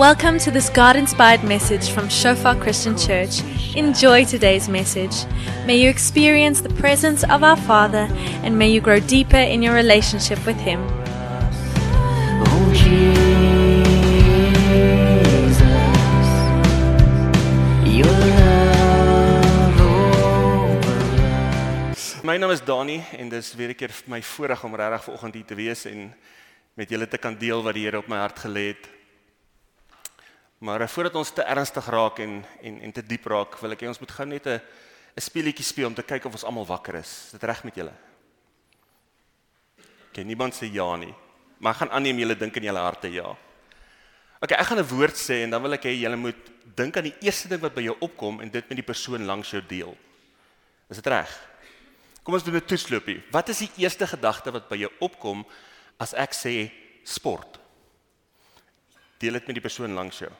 Welcome to this God inspired message from Shofar Christian Church. Enjoy today's message. May you experience the presence of our Father and may you grow deeper in your relationship with Him. Oh Jesus, your love over My naam is Dani en dis weer 'n keer my voorreg om regtig vanoggend hier te wees en met julle te kan deel wat die Here op my hart gelê het. Maar eh, voordat ons te ernstig raak en en en te diep raak, wil ek hê ons moet gou net 'n 'n speletjie speel om te kyk of ons almal wakker is. Is dit reg met julle? Okay, niemand sê ja nie. Maar ek gaan aanneem julle dink in julle harte ja. Okay, ek gaan 'n woord sê en dan wil ek hê julle moet dink aan die eerste ding wat by jou opkom en dit met die persoon langs jou deel. Is dit reg? Kom ons doen 'n toetsloopie. Wat is die eerste gedagte wat by jou opkom as ek sê sport? Deel dit met die persoon langs jou.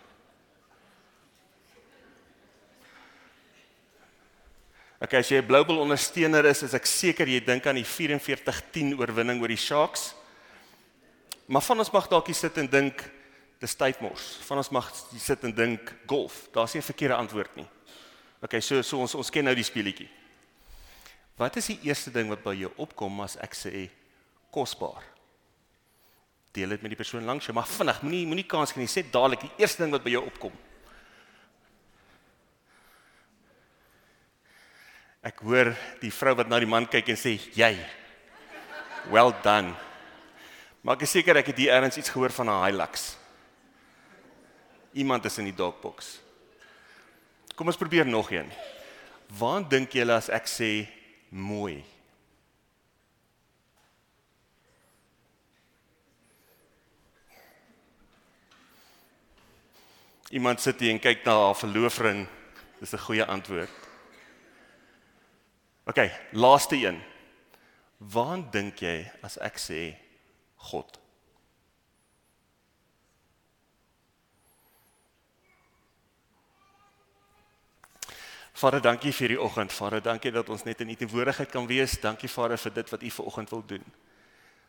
Okay, as jy 'n Blue Bull ondersteuner is, is ek seker jy dink aan die 44-10 oorwinning oor die Sharks. Maar van ons mag dalk hier sit en dink dis tydmors. Van ons mag sit en dink golf. Daar's nie 'n verkeerde antwoord nie. Okay, so so ons ons ken nou die speletjie. Wat is die eerste ding wat by jou opkom as ek sê kosbaar? Deel dit met die persoon langs jou, maar vinnig, moenie moenie kans gee nie. Sê dadelik die eerste ding wat by jou opkom. Ek hoor die vrou wat na die man kyk en sê jy. Well done. Maar ek is seker ek het hier ergens iets gehoor van 'n Hilux. Iemand is in die dogbox. Kom ons probeer nog een. Waar dink julle as ek sê mooi? Iemand sit hier en kyk na haar verloofring. Dis 'n goeie antwoord. OK, laaste een. Waar dink jy as ek sê God? Vader, dankie vir hierdie oggend. Vader, dankie dat ons net in U teenwoordigheid kan wees. Dankie Vader vir dit wat U ver oggend wil doen.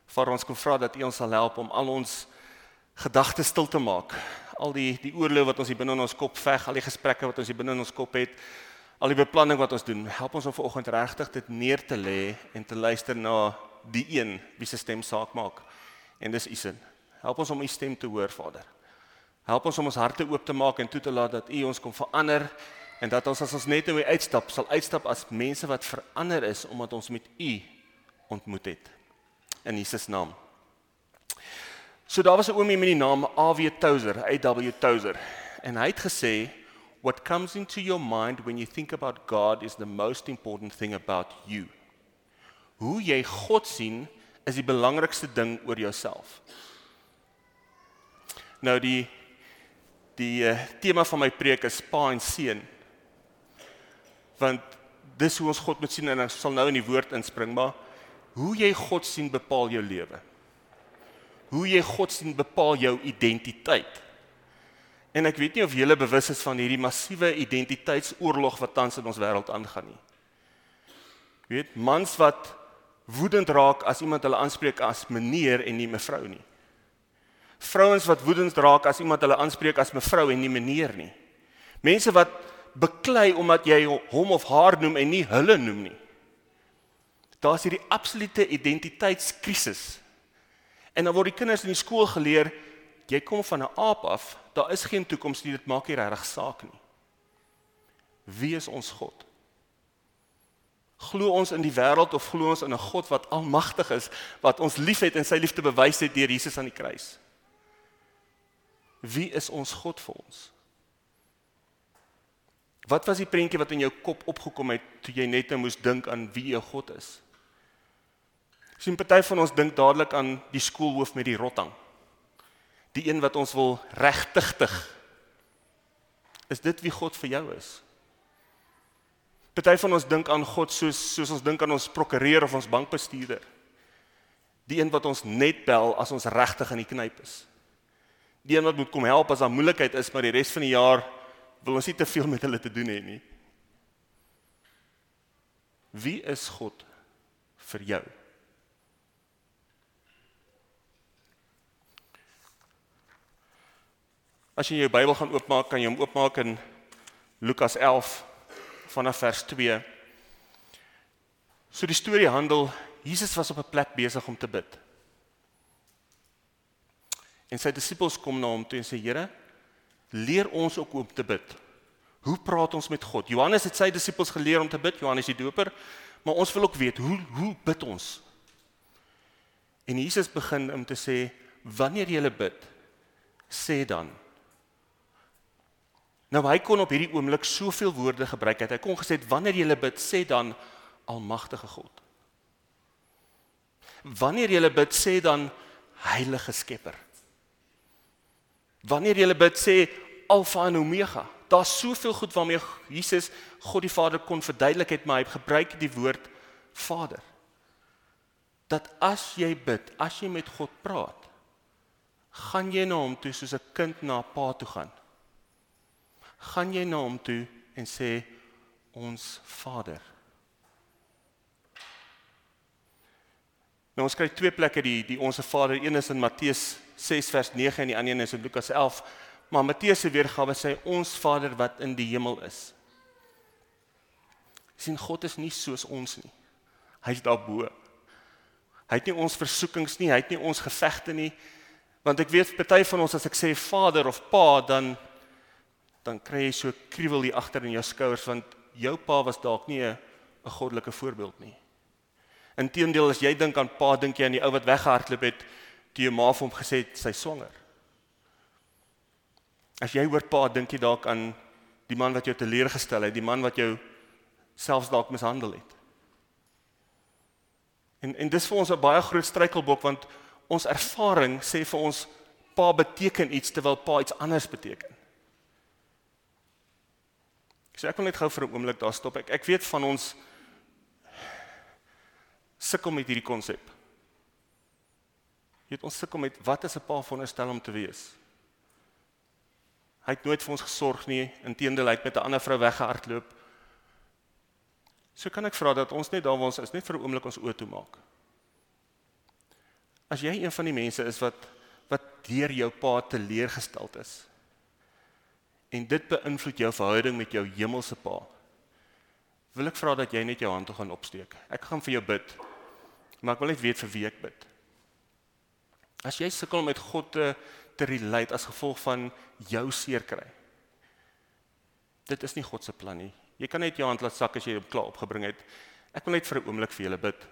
Vader, ons kom vra dat U ons sal help om al ons gedagtes stil te maak. Al die die oorlog wat ons hier binne in ons kop veg, al die gesprekke wat ons hier binne in ons kop het, al die beplanning wat ons doen. Help ons om vanoggend regtig dit neer te lê en te luister na die een wie se stem saak maak. En dis U se. Help ons om U stem te hoor, Vader. Help ons om ons harte oop te maak en toe te laat dat U ons kom verander en dat ons as ons net nou weer uitstap, sal uitstap as mense wat verander is omdat ons met U ontmoet het. In Jesus naam. So daar was 'n oomie met die naam AW Tozer, AW Tozer. En hy het gesê what comes into your mind when you think about God is the most important thing about you. Hoe jy God sien is die belangrikste ding oor jouself. Nou die die uh, tema van my preek is pa en seun. Want dis hoe ons God moet sien en ons sal nou in die woord inspring, maar hoe jy God sien bepaal jou lewe. Hoe jy God sien bepaal jou identiteit. En ek weet nie of julle bewus is van hierdie massiewe identiteitsoorlog wat tans in ons wêreld aangaan nie. Jy weet, mans wat woedend raak as iemand hulle aanspreek as meneer en nie mevrou nie. Vrouens wat woedend raak as iemand hulle aanspreek as mevrou en nie meneer nie. Mense wat beklei omdat jy hom of haar noem en nie hulle noem nie. Daar's hierdie absolute identiteitskrisis. En dan word die kinders in die skool geleer jy kom van 'n aap af, daar is geen toekoms nie, dit maak nie regtig saak nie. Wie is ons God? Glo ons in die wêreld of glo ons in 'n God wat almagtig is, wat ons liefhet en sy liefde bewys het deur Jesus aan die kruis? Wie is ons God vir ons? Wat was die prentjie wat in jou kop opgekom het toe jy net moes dink aan wie jou God is? Sien party van ons dink dadelik aan die skoolhoof met die rotting. Die een wat ons wil regtigtig. Is dit wie God vir jou is? Party van ons dink aan God soos soos ons dink aan ons prokureur of ons bankbestuurder. Die een wat ons net bel as ons regtig in die knyp is. Die een wat moet kom help as daar moeilikheid is, maar die res van die jaar wil ons nie te veel met hulle te doen hê nie. Wie is God vir jou? As jy jou Bybel gaan oopmaak, kan jy hom oopmaak in Lukas 11 vanaf vers 2. So die storie handel Jesus was op 'n plek besig om te bid. En sy disippels kom na hom toe en sê: "Here, leer ons ook om te bid." Hoe praat ons met God? Johannes het sy disippels geleer om te bid, Johannes die Doper, maar ons wil ook weet hoe hoe bid ons? En Jesus begin om te sê: "Wanneer jy bid, sê dan Nou hy kon op hierdie oomblik soveel woorde gebruik het. Hy kon gesê wanneer jy bid, sê dan almagtige God. Wanneer jy bid, sê dan heilige Skepper. Wanneer jy bid, sê Alfa en Omega. Daar's soveel goed waarmee Jesus God die Vader kon verduidelik het, maar hy gebruik die woord Vader. Dat as jy bid, as jy met God praat, gaan jy na hom toe soos 'n kind na 'n pa toe gaan. Gaan jy na hom toe en sê ons Vader. Nou ons kry twee plekke die die onsse Vader, een is in Matteus 6 vers 9 en die ander een is in Lukas 11. Maar Matteus se weergawe sê ons Vader wat in die hemel is. sien God is nie soos ons nie. Hy's daarbo. Hy het nie ons versoekings nie, hy het nie ons gevegte nie. Want ek weet party van ons as ek sê Vader of Pa dan dan kry jy so kriewel hier agter in jou skouers want jou pa was dalk nie 'n goddelike voorbeeld nie. Inteendeel as jy dink aan pa, dink jy aan die ou wat weggehardloop het toe jou ma vir hom gesê het sy swanger. As jy hoor pa, dink jy dalk aan die man wat jou teleurgestel het, die man wat jou selfs dalk mishandel het. En en dis vir ons 'n baie groot struikelblok want ons ervaring sê vir ons pa beteken iets terwyl pa iets anders beteken. So ek wil net gou vir 'n oomblik daar stop. Ek ek weet van ons sukkel met hierdie konsep. Jy het ons sukkel met wat is 'n pa veronderstel om te wees? Hy het nooit vir ons gesorg nie, inteendeel hy het met 'n ander vrou weggehardloop. So kan ek vra dat ons net daar waar ons is net vir 'n oomblik ons oë toe maak. As jy een van die mense is wat wat deur jou pa teleurgesteld is en dit beïnvloed jou verhouding met jou hemelse pa, wil ek vra dat jy net jou hand toe gaan opsteek. Ek gaan vir jou bid. Maar ek wil net weet vir wie ek bid. As jy sukkel om met God te te relate as gevolg van jou seer kry. Dit is nie God se plan nie. Jy kan net jou hand laat sak as jy hom klaar opgebring het. Ek wil net vir 'n oomblik vir julle bid.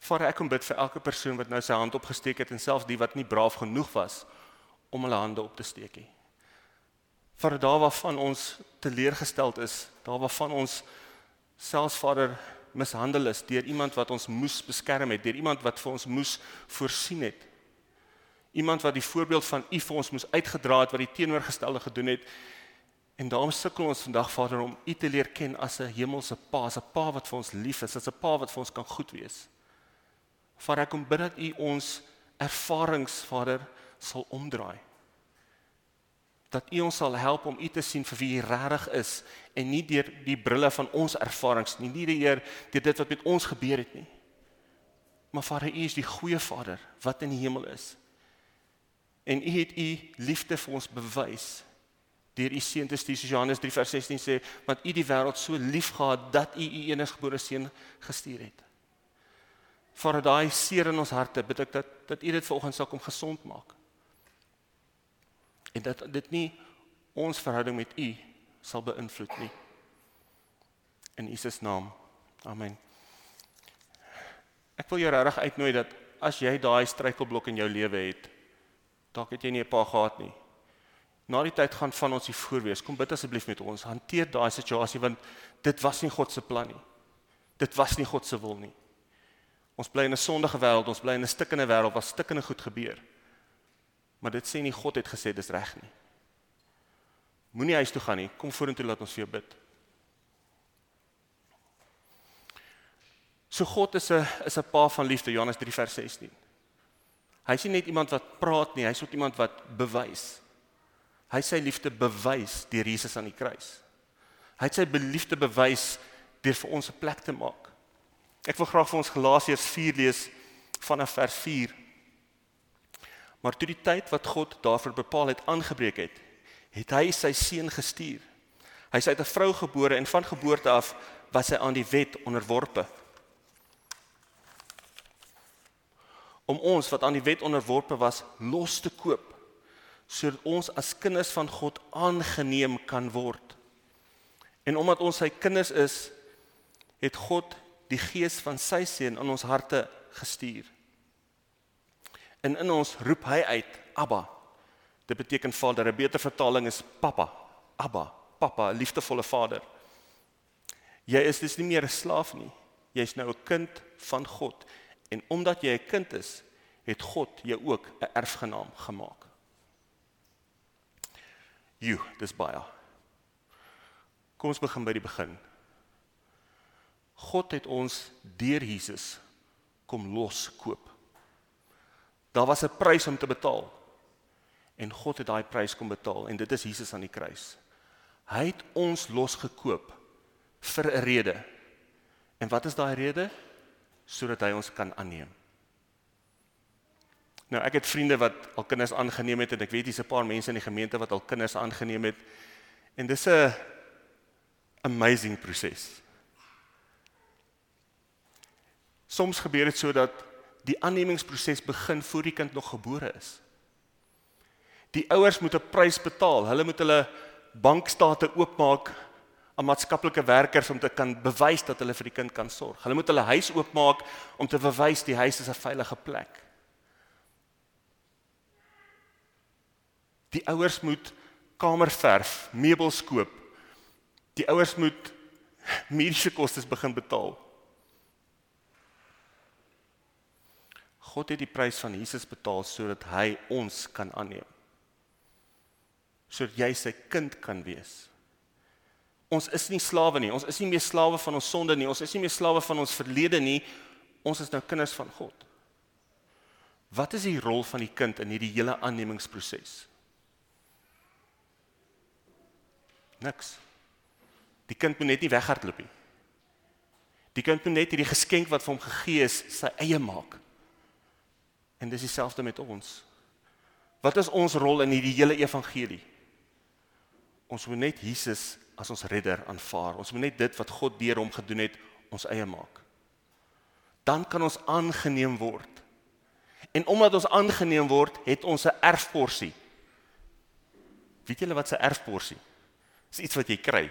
Vader, ek kom bid vir elke persoon wat nou sy hand opgesteek het en selfs die wat nie braaf genoeg was om hulle hande op te steek nie. Vader, daar waarvan ons teleurgesteld is, daar waarvan ons selfs Vader mishandel is deur iemand wat ons moes beskerm het, deur iemand wat vir ons moes voorsien het. Iemand wat die voorbeeld van U vir ons moes uitgedra het wat die teenoorgestelde gedoen het. En daarom sukkel ons vandag Vader om U te leer ken as 'n hemelse Pa, as 'n Pa wat vir ons lief is, as 'n Pa wat vir ons kan goed wees. Vader, ek kom bid dat U ons ervarings Vader sal omdraai dat U ons sal help om U te sien vir wie U regtig is en nie deur die brille van ons ervarings nie, nie deur deur dit wat met ons gebeur het nie. Maar Vader, U is die goeie Vader wat in die hemel is. En U het U liefde vir ons bewys deur U seun te stuur. Johannes 3 vers 16 sê, want U die wêreld so liefgehad dat U U eniggebore seun gestuur het. Vader, daai seer in ons harte, bid ek dat dat U dit vanoggend sal kom gesond maak en dat dit nie ons verhouding met U sal beïnvloed nie. In Jesus naam. Amen. Ek wil jou regtig uitnooi dat as jy daai struikelblok in jou lewe het, dalk het jy nie 'n pa gehad nie. Na die tyd gaan van ons hier voorwees. Kom bid asseblief met ons. Hanteer daai situasie want dit was nie God se plan nie. Dit was nie God se wil nie. Ons bly in 'n sondige wêreld, ons bly in 'n stikkende wêreld waar stikkende goed gebeur. Maar dit sê nie God het gesê dis reg nie. Moenie huis toe gaan nie. Kom vorentoe laat ons vir jou bid. So God is 'n is 'n pa van liefde Johannes 3 vers 16. Hy is nie net iemand wat praat nie, hy's ook iemand wat bewys. Hy sy liefde bewys deur Jesus aan die kruis. Hy het sy liefde bewys deur vir ons 'n plek te maak. Ek wil graag vir ons Galasiërs 4 lees vanaf vers 4. Maar toe die tyd wat God daarvoor bepaal het aangebreek het, het hy sy seun gestuur. Hy is uit 'n vrou gebore en van geboorte af was hy aan die wet onderworpe. Om ons wat aan die wet onderworpe was, los te koop sodat ons as kinders van God aangeneem kan word. En omdat ons sy kinders is, het God die gees van sy seun in ons harte gestuur. En in ons roep hy uit Abba. Dit beteken Vader. 'n Beter vertaling is Pappa. Abba, Pappa, liefdevolle Vader. Jy is dus nie meer 'n slaaf nie. Jy's nou 'n kind van God. En omdat jy 'n kind is, het God jou ook 'n erfgenaam gemaak. Jo, dis baie. Kom ons begin by die begin. God het ons deur Jesus kom loskoop. Daar was 'n prys om te betaal. En God het daai prys kom betaal en dit is Jesus aan die kruis. Hy het ons losgekoop vir 'n rede. En wat is daai rede? Sodat hy ons kan aanneem. Nou ek het vriende wat al kinders aangeneem het en ek weet dis 'n paar mense in die gemeente wat al kinders aangeneem het. En dis 'n amazing proses. Soms gebeur dit sodat die aannemingsproses begin voor die kind nog gebore is. Die ouers moet 'n prys betaal. Hulle moet hulle bankstate oopmaak aan maatskaplike werkers om te kan bewys dat hulle vir die kind kan sorg. Hulle moet hulle huis oopmaak om te bewys die huis is 'n veilige plek. Die ouers moet kamerverf, meubels koop. Die ouers moet mediese kostes begin betaal. God het die prys van Jesus betaal sodat hy ons kan aanneem. Sodat jy sy kind kan wees. Ons is nie slawe nie. Ons is nie meer slawe van ons sonde nie. Ons is nie meer slawe van ons verlede nie. Ons is nou kinders van God. Wat is die rol van die kind in hierdie hele aannemingsproses? Niks. Die kind moet net nie weghardloop nie. Die kind moet net hierdie geskenk wat vir hom gegee is, sy eie maak. En dis dieselfde met ons. Wat is ons rol in hierdie hele evangelie? Ons moet net Jesus as ons redder aanvaar. Ons moet net dit wat God deur hom gedoen het, ons eie maak. Dan kan ons aangeneem word. En omdat ons aangeneem word, het ons 'n erfporsie. Weet julle wat 'n erfporsie? Dis iets wat jy kry.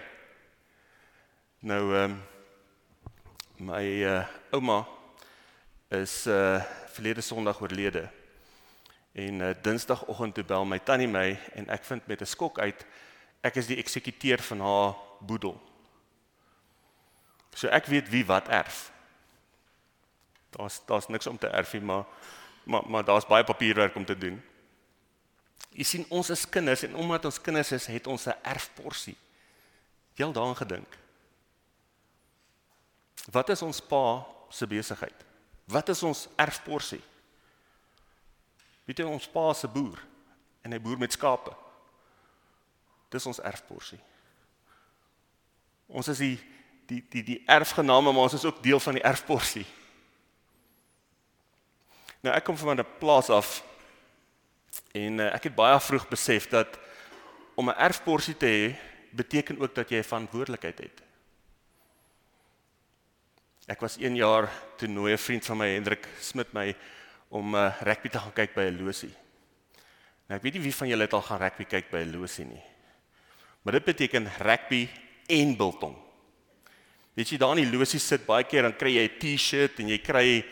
Nou ehm um, my uh, ouma is uh verlede Sondag oorlede. En uh, Dinsdagoggend toe bel my tannie my en ek vind met 'n skok uit ek is die eksekuteur van haar boedel. So ek weet wie wat erf. Daar's daar's niks om te erf nie, maar maar maar daar's baie papierwerk om te doen. Jy sien ons is kinders en omdat ons kinders is, het ons 'n erfporsie. Al daaraan gedink? Wat is ons pa se besigheid? Wat is ons erfporsie? Weet jy ons pa se boer en hy boer met skape. Dis ons erfporsie. Ons is die die die die erfgename, maar ons is ook deel van die erfporsie. Nou ek kom van 'n plaas af en uh, ek het baie vroeg besef dat om 'n erfporsie te hê beteken ook dat jy 'n verantwoordelikheid het. Ek was 1 jaar toe nooi 'n vriend van my Hendrik Smit my om uh, rugby te gaan kyk by 'n losie. Nou ek weet nie wie van julle het al gaan rugby kyk by 'n losie nie. Maar dit beteken rugby en biltong. Weet jy daar in die losie sit baie keer dan kry jy 'n T-shirt en jy kry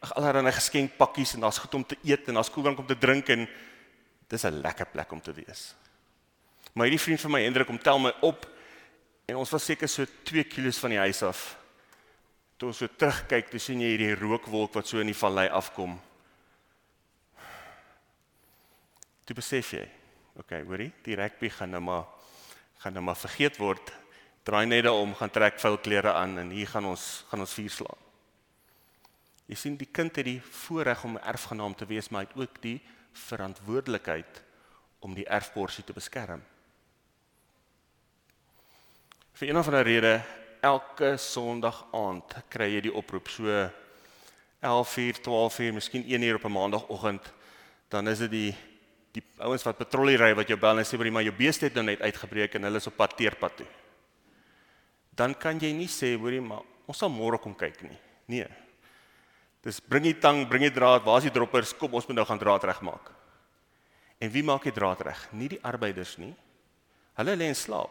allerlei geskenkpakkies en daar's goed om te eet en daar's koeldrank om te drink en dis 'n lekker plek om te wees. Maar hierdie vriend van my Hendrik kom tel my op en ons was seker so 2 km van die huis af Toe ons so terugkyk, toe sien jy hierdie rookwolk wat so in die vallei afkom. Toe besef jy, okay, hoorie, die rugby gaan nou maar gaan nou maar vergeet word. Draai net daarom, gaan trek vuil klere aan en hier gaan ons gaan ons vuur slaan. Jy sien die kind het die voorreg om 'n erfgenaam te wees, maar hy het ook die verantwoordelikheid om die erfporsie te beskerm. Vir een of ander rede elke Sondag aand kry jy die oproep so 11:00, 12:00, miskien 1:00 op 'n maandagooggend dan is dit die die ouens wat patrollie ry wat jou bel en sê maar jou beeste het nou net uitgebreek en hulle is op pad teerpad toe. Dan kan jy nie sê hoorie maar ons sal môre kom kyk nie. Nee. Dis bring die tang, bring die draad, waar is die droppers? Kom ons moet nou gaan draad regmaak. En wie maak die draad reg? Nie die arbeiders nie. Hulle lê in slaap.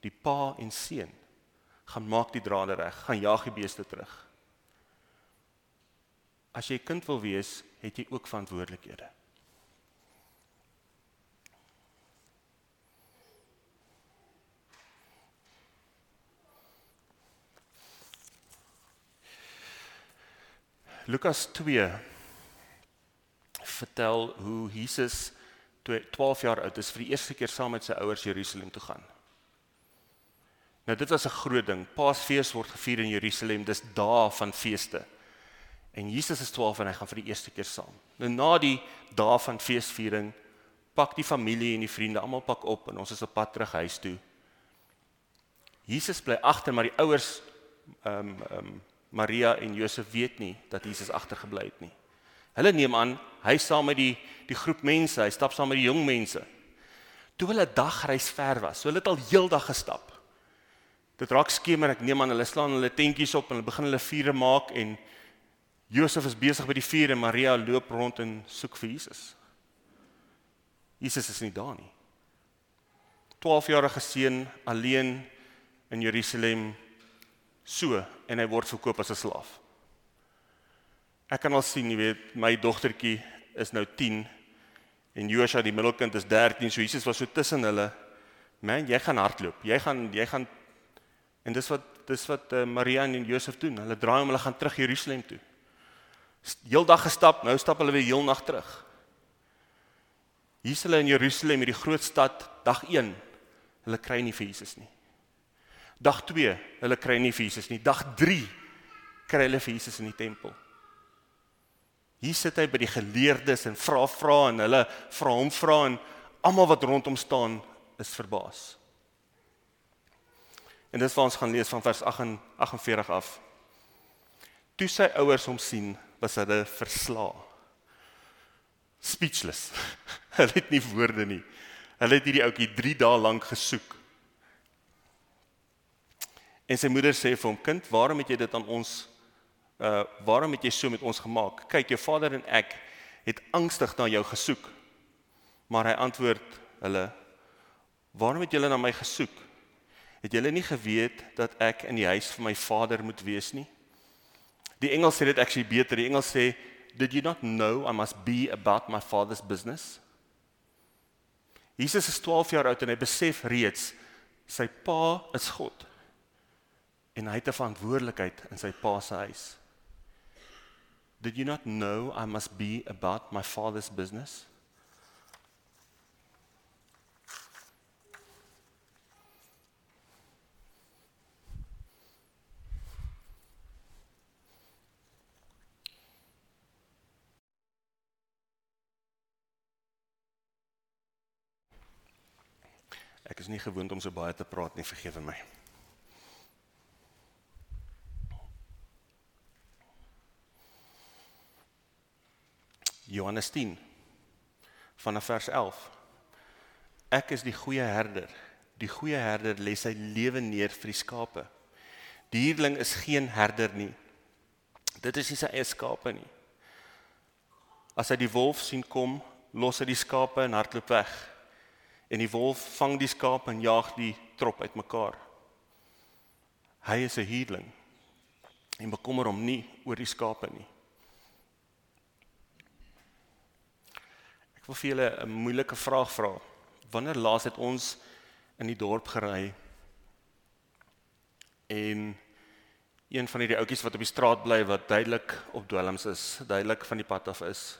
Die pa en seun gaan maak die drade reg, gaan jag die beeste terug. As jy kind wil wees, het jy ook verantwoordelikhede. Lukas 2 vertel hoe Jesus toe hy 12 jaar oud is vir die eerste keer saam met sy ouers Jerusalem toe gaan. Nou dit was 'n groot ding. Paasfees word gevier in Jerusalem. Dis dae van feeste. En Jesus is 12 en hy gaan vir die eerste keer saam. Nou na die dae van feesviering pak die familie en die vriende almal pak op en ons is op pad terug huis toe. Jesus bly agter, maar die ouers ehm um, ehm um, Maria en Josef weet nie dat Jesus agtergebly het nie. Hulle neem aan hy saam met die die groep mense, hy stap saam met die jong mense. Toe hulle dagreis ver was, so hulle het al heeldag gestap. Dit raak skemer, ek neem aan hulle slaan hulle tentjies op en hulle begin hulle vure maak en Josef is besig by die vuur en Maria loop rond en soek vir Jesus. Jesus is nie daar nie. 12-jarige seun alleen in Jerusalem so en hy word verkoop as 'n slaaf. Ek kan al sien, jy weet, my dogtertjie is nou 10 en Joshua die middelkind is 13, so Jesus was so tussen hulle. Man, jy gaan hardloop. Jy gaan jy gaan en dis wat dis wat uh, Maria en Josef doen. Hulle draai om, hulle gaan terug Jerusalem toe. Heeldag gestap, nou stap hulle weer heel nag terug. Hier's hulle in Jerusalem, hierdie groot stad, dag 1. Hulle kry nie vir Jesus nie. Dag 2, hulle kry nie vir Jesus nie. Dag 3 kry hulle vir Jesus in die tempel. Hier sit hy by die geleerdes en vra vra en hulle vra hom vra en almal wat rondom staan is verbaas. En dis waar ons gaan lees van vers 48 af. Toe sy ouers hom sien, was hulle versla. Speechless. hulle het nie woorde nie. Hulle het hierdie ouetjie 3 dae lank gesoek. En sy moeder sê vir hom: "Kind, waarom het jy dit aan ons uh waarom het jy so met ons gemaak? Kyk, jou vader en ek het angstig na jou gesoek. Maar hy antwoord hulle: Waarom het julle na my gesoek? Het julle nie geweet dat ek in die huis van my vader moet wees nie? Die Engels sê dit actually beter. Die Engels sê Did you not know I must be about my father's business? Jesus is 12 jaar oud en hy besef reeds sy pa is God. En hy het 'n verantwoordelikheid in sy pa se huis. Did you not know I must be about my father's business? Ek is nie gewoond om so baie te praat nie, vergewe my. Johannes 10 vanaf vers 11. Ek is die goeie herder. Die goeie herder lê sy lewe neer vir die skape. Die huurling is geen herder nie. Dit is nie sy eie skape nie. As hy die wolf sien kom, los hy die skape en hardloop weg. En die wolf vang die skape en jaag die trop uitmekaar. Hy is 'n huurling en bekommer hom nie oor die skape nie. Ek wil vir julle 'n moeilike vraag vra. Wanneer laas het ons in die dorp gery en een van hierdie ouetjies wat op die straat bly wat duidelik op dwelms is, duidelik van die pad af is.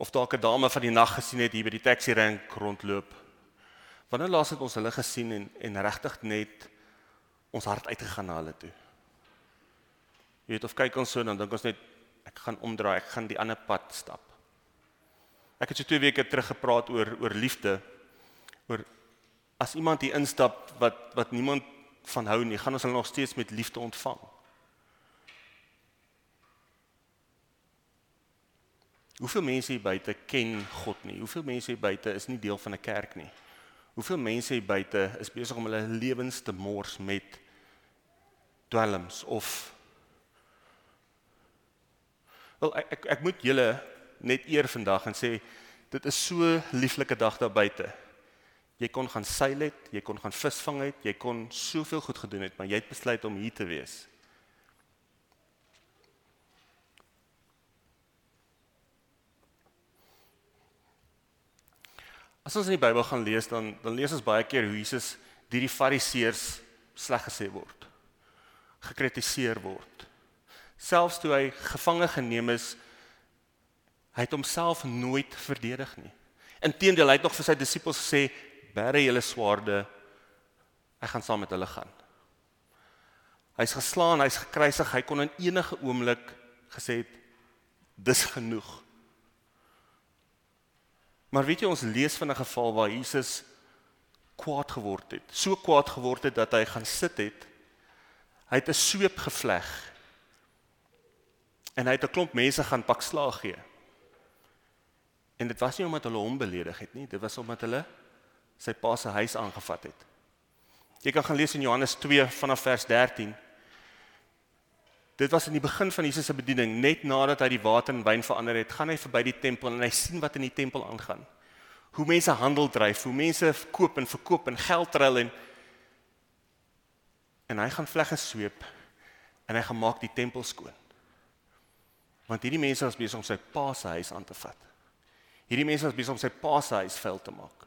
Of dalk 'n dame van die nag gesien het hier by die taxi rank rondloop. Wanneer laas het ons hulle gesien en en regtig net ons hart uitgegaan na hulle toe? Jy weet of kyk ons so dan dink ons net ek gaan omdraai, ek gaan die ander pad stap. Ek het so 2 weke terug gepraat oor oor liefde. Oor as iemand hier instap wat wat niemand van hou nie, gaan ons hulle nog steeds met liefde ontvang. Hoeveel mense hier buite ken God nie? Hoeveel mense hier buite is nie deel van 'n kerk nie? Hoeveel mense hier buite is besig om hulle lewens te mors met dwelms of Wel ek ek, ek moet julle net eer vandag en sê dit is so lieflike dag daar buite. Jy kon gaan seil het, jy kon gaan visvang het, jy kon soveel goed gedoen het, maar jy het besluit om hier te wees. As ons in die Bybel gaan lees dan dan lees ons baie keer hoe Jesus deur die Fariseërs sleg gesê word. Gekritiseer word. Selfs toe hy gevange geneem is, hy het homself nooit verdedig nie. Inteendeel, hy het nog vir sy disippels gesê, "Bære julle swaarde, ek gaan saam met hulle gaan." Hy's geslaan, hy's gekruisig, hy kon in enige oomblik gesê het, "Dis genoeg." Maar weet jy ons lees van 'n geval waar Jesus kwaad geword het. So kwaad geword het dat hy gaan sit het. Hy het 'n sweep gevleg. En hy het 'n klomp mense gaan pak slaag gee. En dit was nie omdat hulle hom beledig het nie, dit was omdat hulle sy pa se huis aangevat het. Jy kan gaan lees in Johannes 2 vanaf vers 13. Dit was in die begin van Jesus se bediening, net nadat hy die water in wyn verander het, gaan hy verby die tempel en hy sien wat in die tempel aangaan. Hoe mense handel dryf, hoe mense koop en verkoop en geld ruil en en hy gaan vlegge sweep en hy gaan maak die tempel skoon. Want hierdie mense was besig om sy pa se huis aan te vat. Hierdie mense was besig om sy pa se huis vuil te maak.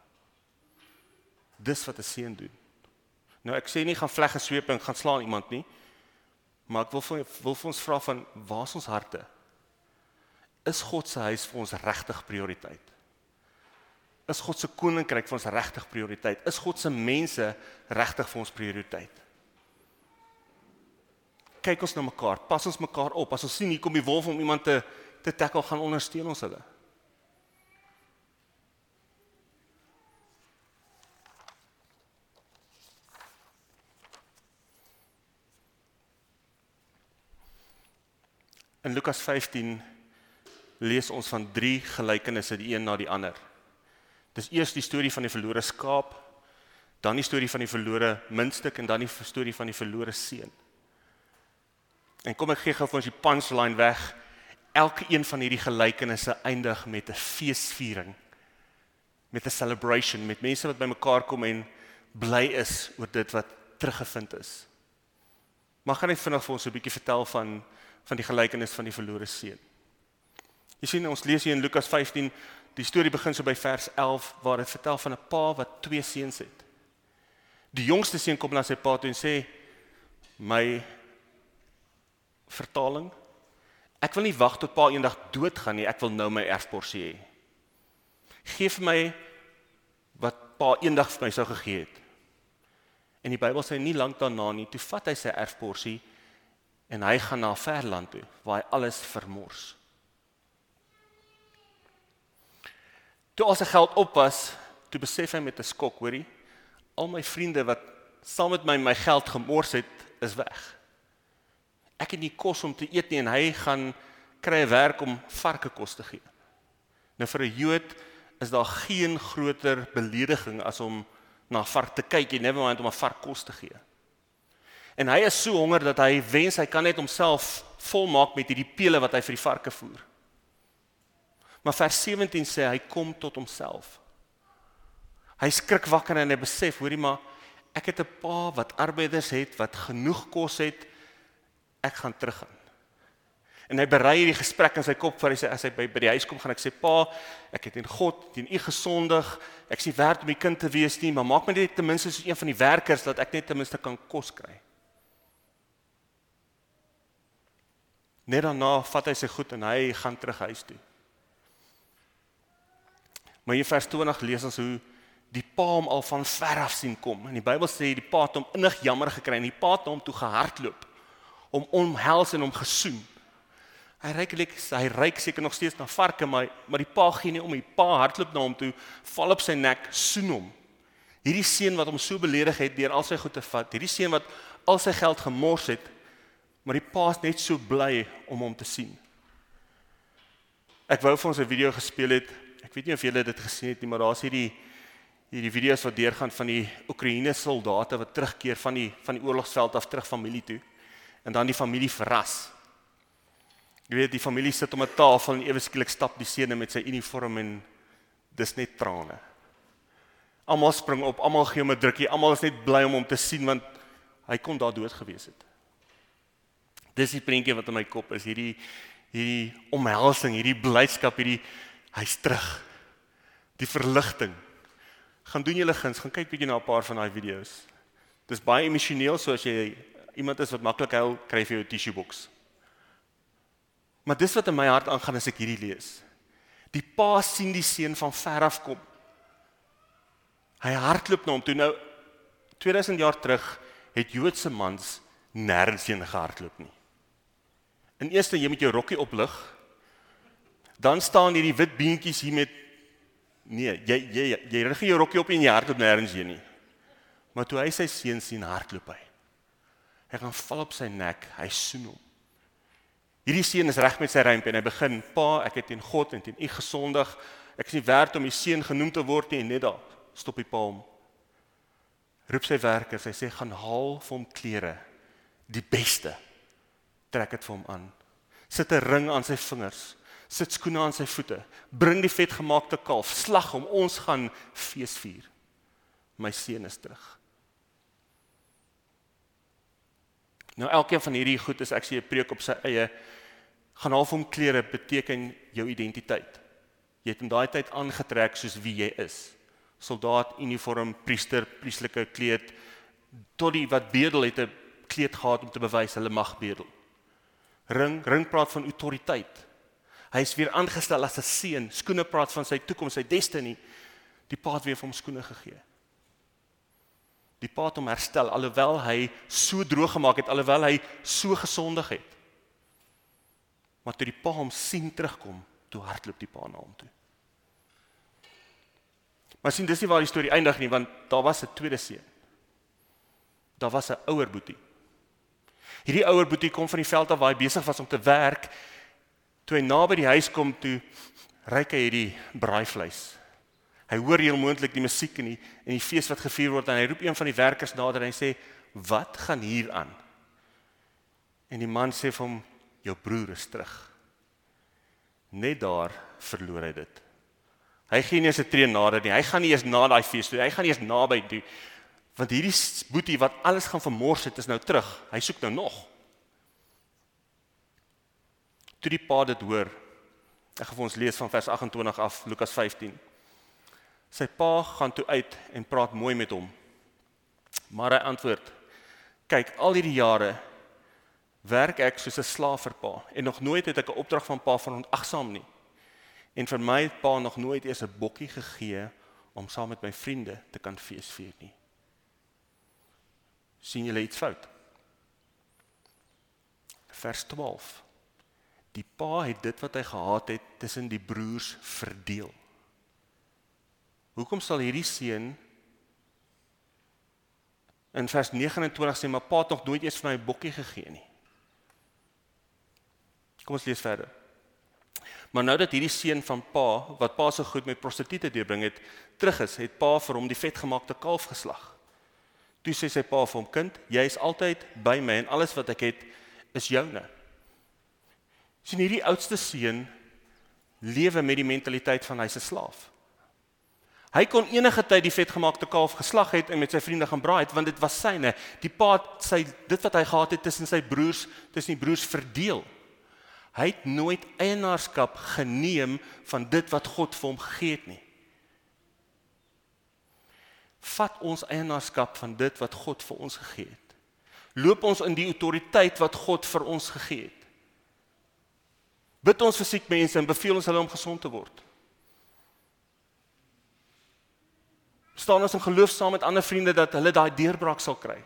Dis wat 'n seun doen. Nou ek sê nie gaan vlegge sweep en gaan slaan iemand nie. Maar ek wil vir wil vir ons vra van waar is ons harte? Is God se huis vir ons regtig prioriteit? Is God se koninkryk vir ons regtig prioriteit? Is God se mense regtig vir ons prioriteit? Kyk ons na mekaar, pas ons mekaar op. As ons sien hier kom die wolf om iemand te te tackle, gaan ondersteun ons hulle. In Lukas 15 lees ons van drie gelykenisse die een na die ander. Dis eers die storie van die verlore skaap, dan die storie van die verlore muntstuk en dan die storie van die verlore seun. En kom ek gee gou vir ons die punchline weg. Elke een van hierdie gelykenisse eindig met 'n feesviering. Met 'n celebration, met mense wat bymekaar kom en bly is oor dit wat teruggevind is. Mag gaan net vinnig vir ons 'n bietjie vertel van van die gelykenis van die verlore seun. Jy sien ons lees hier in Lukas 15, die storie begin so by vers 11 waar dit vertel van 'n pa wat twee seuns het. Die jongste seun kom na sy pa toe en sê: "My vertaling, ek wil nie wag tot pa eendag doodgaan nie, ek wil nou my erfporsie hê. Geef my wat pa eendag vir my sou gegee het." En die Bybel sê nie lank daarna nie, toe vat hy sy erfporsie en hy gaan na 'n ver land toe waar hy alles vermors. Toe al sy geld op was, toe besef hy met 'n skok, hoorie, al my vriende wat saam met my my geld gemors het, is weg. Ek het nie kos om te eet nie en hy gaan kry 'n werk om varke kos te gee. Nou vir 'n Jood is daar geen groter belediging as om na 'n vark te kyk en never mind om 'n vark kos te gee. En hy is so honger dat hy wens hy kan net homself volmaak met hierdie pele wat hy vir die varke voer. Maar vers 17 sê hy kom tot homself. Hy skrik wakker en hy besef, hoorie maar, ek het 'n pa wat arbeiders het, wat genoeg kos het. Ek gaan teruggaan. En hy berei hierdie gesprek in sy kop vir hy sê as hy by by die huis kom gaan ek sê pa, ek het teen God, teen U gesondig. Ek sien werd om die kind te wees nie, maar maak my net ten minste soos een van die werkers dat ek net ten minste kan kos kry. Net daarna vat hy sy goed en hy gaan terug huis toe. Maar in vers 20 lees ons hoe die pa hom al van ver af sien kom. En die Bybel sê die pa het hom innig jammer gekry en die pa het hom toe gehardloop om omhels en hom gesoen. Hy ryk hy ryk seker nog steeds na varke, maar maar die pa gee nie om. Die pa hardloop na hom toe, val op sy nek, soen hom. Hierdie seun wat hom so beledig het deur al sy goed te vat, hierdie seun wat al sy geld gemors het, maar die pa is net so bly om hom te sien. Ek wou vir ons 'n video gespeel het. Ek weet nie of julle dit gesien het nie, maar daar's hierdie hierdie video's wat deurgaan van die Oekraïne soldate wat terugkeer van die van die oorlogsveld af terug familie toe en dan die familie verras. Jy weet die familie sit om 'n tafel en ewe skielik stap die seun met sy uniform en dis net trane. Almal spring op, almal gee hom 'n drukkie, almal is net bly om hom te sien want hy kon daar dood gewees het. Dis die prentjie wat in my kop is, hierdie hierdie omhelsing, hierdie blydskap, hierdie hy's terug. Die verligting. Gaan doen julle guns, gaan kyk bietjie na 'n paar van daai video's. Dis baie emosioneel so as jy iemand is wat maklik huil, kry jy 'n tissue box. Maar dis wat in my hart aangaan as ek hierdie lees. Die pa sien die seun van ver af kom. Hy hardloop na hom toe nou 2000 jaar terug het Joodse mans nêrens heen gehardloop nie. In eerste jy moet jou rokkie oplig. Dan staan hierdie wit beentjies hier met nee, jy jy jy, rig jou rokkie op en jy hardloop nêrens heen nie. Maar toe hy sy seun sien hardloop hy. Hy gaan val op sy nek, hy soen hom. Hierdie seun is reg met sy rympie en hy begin: "Pa, ek het teen God en teen U gesondig. Ek is nie werd om U seun genoem te word nie." En net daar stop die pa hom. Roep sy werkers, hy sê: "Gaan haal vir hom klere, die beste. Trek dit vir hom aan. Sit 'n ring aan sy vingers, sit skoene aan sy voete. Bring die vetgemaakte kalf, slag hom. Ons gaan fees vier. My seun is terug." Nou elkeen van hierdie goed is ek sê 'n preek op sy eie gaan half hom klere beteken jou identiteit. Jy het in daai tyd aangetrek soos wie jy is. Soldaat, uniform, priester, priesterlike kleed tot die wat bedel het 'n kleed gehad om te bewys hulle mag bedel. Ring, ring praat van autoriteit. Hy is weer aangestel as 'n seun. Skoene praat van sy toekoms, sy destiny. Die pa het weer vir hom skoene gegee. Die pa het hom herstel alhoewel hy so droog gemaak het, alhoewel hy so gesondig het. Maar toe die pa hom sien terugkom, toe hardloop die pa na hom toe. Maar sien dis nie waar die storie eindig nie, want daar was 'n tweede seun. Daar was 'n ouer boetie. Hierdie ouer boetie kom van die veld af waar hy besig was om te werk. Toe hy naby die huis kom toe, ryk hy hierdie braaivleis. Hy hoor heel moontlik die musiek en die en die fees wat gevier word en hy roep een van die werkers nader en hy sê: "Wat gaan hier aan?" En die man sê vir hom: "Jou broer is terug." Net daar verloor hy dit. Hy gee nie eens 'n tree nader nie. Hy gaan nie eens na daai fees toe. Hy gaan nie eens naby toe want hierdie boetie wat alles gaan vermors het is nou terug. Hy soek nou nog. Toe die pa dit hoor. Ek gaan vir ons lees van vers 28 af Lukas 15. Sy pa gaan toe uit en praat mooi met hom. Maar hy antwoord: "Kyk, al hierdie jare werk ek soos 'n slaaf vir pa en nog nooit het ek 'n opdrag van pa verontagsaam nie. En vir my het pa nog nooit eens 'n bokkie gegee om saam met my vriende te kan feesvier nie." sien julle iets fout. Vers 12. Die pa het dit wat hy gehad het tussen die broers verdeel. Hoekom sal hierdie seun in vers 29 sê maar pa het nog nooit eens vir my 'n bokkie gegee nie. Kom ons lees verder. Maar nou dat hierdie seun van pa wat pa so goed met prostituie deurbring het, terug is, het pa vir hom die vetgemaakte kalf geslag. Toe sê sy pa vir hom: "Kind, jy is altyd by my en alles wat ek het is joune." sien hierdie oudste seun lewe met die mentaliteit van hy's 'n slaaf. Hy kon enige tyd die vetgemaakte kalf geslag het en met sy vriende gaan braai het want dit was syne. Die pa het sy dit wat hy gehad het tussen sy broers, tussen die broers verdeel. Hy het nooit eienaarskap geneem van dit wat God vir hom gegee het nie vat ons eienaarskap van dit wat God vir ons gegee het. Loop ons in die autoriteit wat God vir ons gegee het. Bid ons vir siek mense en beveel ons hulle om gesond te word. Staan ons in geloof saam met ander vriende dat hulle daai deurbraak sal kry.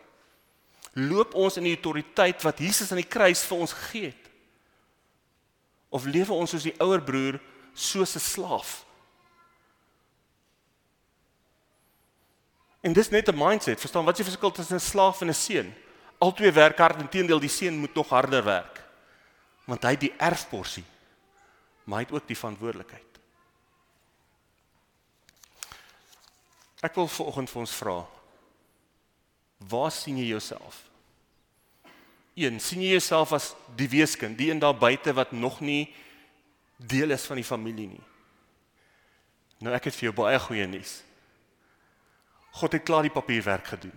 Loop ons in die autoriteit wat Jesus aan die kruis vir ons gegee het. Of lewe ons soos die ouer broer soos 'n slaaf? En dis net 'n mindset. Verstaan wat is die verskil tussen 'n slaaf en 'n seun? Albei werk hard, inteendeel die seun moet nog harder werk. Want hy het die erfporsie. maar hy het ook die verantwoordelikheid. Ek wil vanoggend vir ons vra. Waar sien jy jouself? Een, sien jy jouself as die weeskind, die een daar buite wat nog nie deel is van die familie nie? Nou ek het vir jou baie goeie nuus. God het klaar die papierwerk gedoen.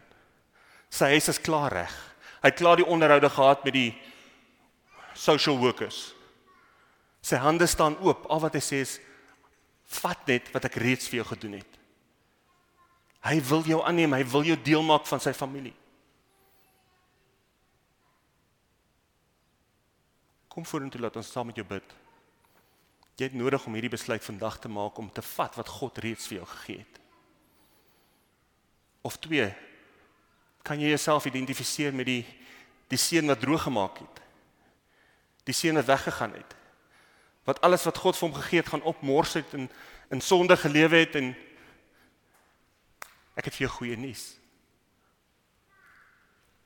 Sy huis is klaar reg. Hy het klaar die onderhoude gehad met die social workers. Sy hande staan oop. Al wat hy sê is vat net wat ek reeds vir jou gedoen het. Hy wil jou aanneem, hy wil jou deel maak van sy familie. Kom vorentoe laat ons saam met jou bid. Jy het nodig om hierdie besluit vandag te maak om te vat wat God reeds vir jou gegee het. Of twee, kan jy jouself identifiseer met die die seun wat droog gemaak het? Die seun wat weggegaan het. Wat alles wat God vir hom gegee het gaan opmors het en in sonde gelewe het en ek het vir jou goeie nuus.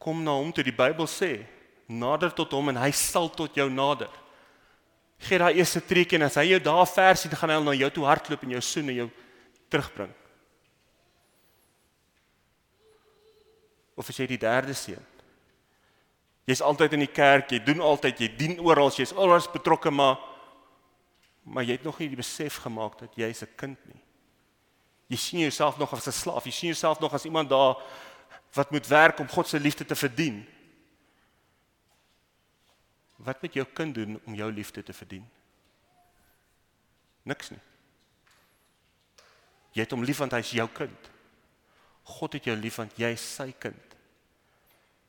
Kom na hom toe die Bybel sê, nader tot hom en hy sal tot jou nader. Gee daai eerste tree en as hy jou daar ver sien, gaan hy al na jou toe hardloop en jou soen en jou terugbring. Of as jy die derde seun. Jy's altyd in die kerk, jy doen altyd, jy dien oral, jy's oral betrokke, maar maar jy het nog nie die besef gemaak dat jy's 'n kind nie. Jy sien jouself nog as 'n slaaf, jy sien jouself nog as iemand daar wat moet werk om God se liefde te verdien. Wat moet jou kind doen om jou liefde te verdien? Niks nie. Jy het hom lief want hy's jou kind. God het jou lief want jy's sy kind.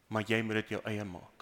Maar jy moet dit jou eie maak.